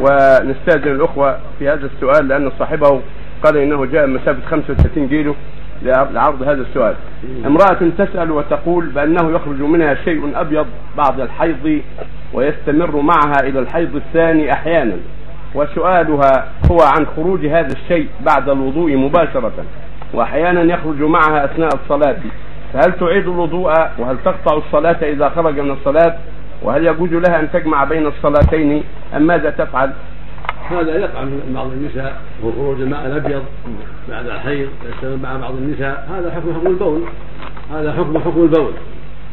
ونستأذن الأخوة في هذا السؤال لأن صاحبه قال إنه جاء مسافة 35 كيلو لعرض هذا السؤال. امرأة تسأل وتقول بأنه يخرج منها شيء أبيض بعد الحيض ويستمر معها إلى الحيض الثاني أحيانا. وسؤالها هو عن خروج هذا الشيء بعد الوضوء مباشرة وأحيانا يخرج معها أثناء الصلاة فهل تعيد الوضوء وهل تقطع الصلاة إذا خرج من الصلاة وهل يجوز لها أن تجمع بين الصلاتين أم ماذا تفعل؟ هذا يقع من بعض النساء وخروج الماء الأبيض بعد الحيض يستمر مع بعض النساء هذا حكم حكم البول هذا حكم حكم البول.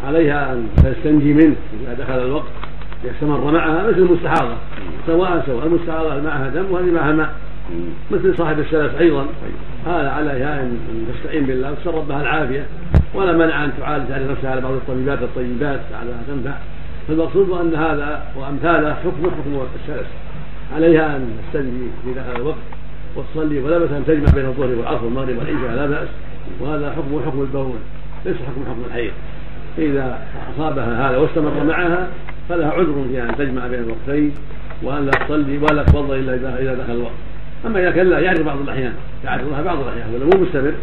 عليها أن تستنجي منه إذا دخل الوقت يستمر معها مثل المستحاضة سواء سواء المستحاضة معها دم وهذه معها ماء مثل صاحب السلف أيضا. هذا عليها إن تستعين بالله وتسرب بها العافية ولا منع أن تعالج على نفسها على بعض الطبيبات الطيبات لعلها تنفع. فالمقصود أن هذا وأمثاله حكم حكم السلف عليها أن تستنجي في دخل الوقت وتصلي ولا بأس أن تجمع بين الظهر والعصر والمغرب والعشاء لا بأس. وهذا حكم حكم البول ليس حكم حكم الحيض. فاذا أصابها هذا واستمر معها فلها عذر في أن تجمع بين الوقتين وأن لا تصلي ولا تفضل إلا إذا دخل الوقت. أما إذا كان لا يعرف بعض الأحيان الله بعض الأحيان ولا مو مستمر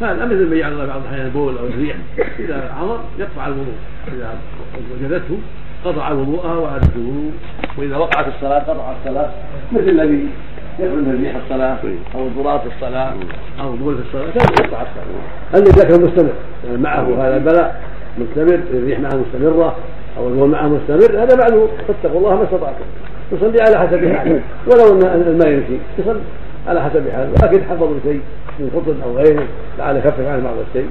هذا مثل ما الله بعض الأحيان البول أو الريح. إذا عظم يقطع الوضوء إذا وجدته قطع وضوءها وعادت الوضوء وإذا وقعت الصلاة قطع الصلاة مثل الذي من ريح الصلاة أو ضرات الصلاة أو في الصلاة كان يقطع الصلاة؟ اذا كان مستمر يعني معه هذا البلاء مستمر الريح معه مستمرة أو البول معه مستمر؟ هذا بعده فاتقوا الله ما استطعتم. يصلي على حسب حاله. ولو ان الماء يمشي يصلي على حسب حاله. ولكن حفظوا شيء من خطب أو غيره لعل يخفف عنه بعض الشيء.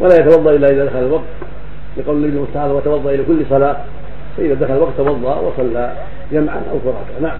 ولا يتوضأ إلا إذا دخل الوقت. لقول النبي تعالى وتوضأ إلى كل صلاة. فإذا دخل الوقت توضأ وصلى جمعا أو فرادى نعم.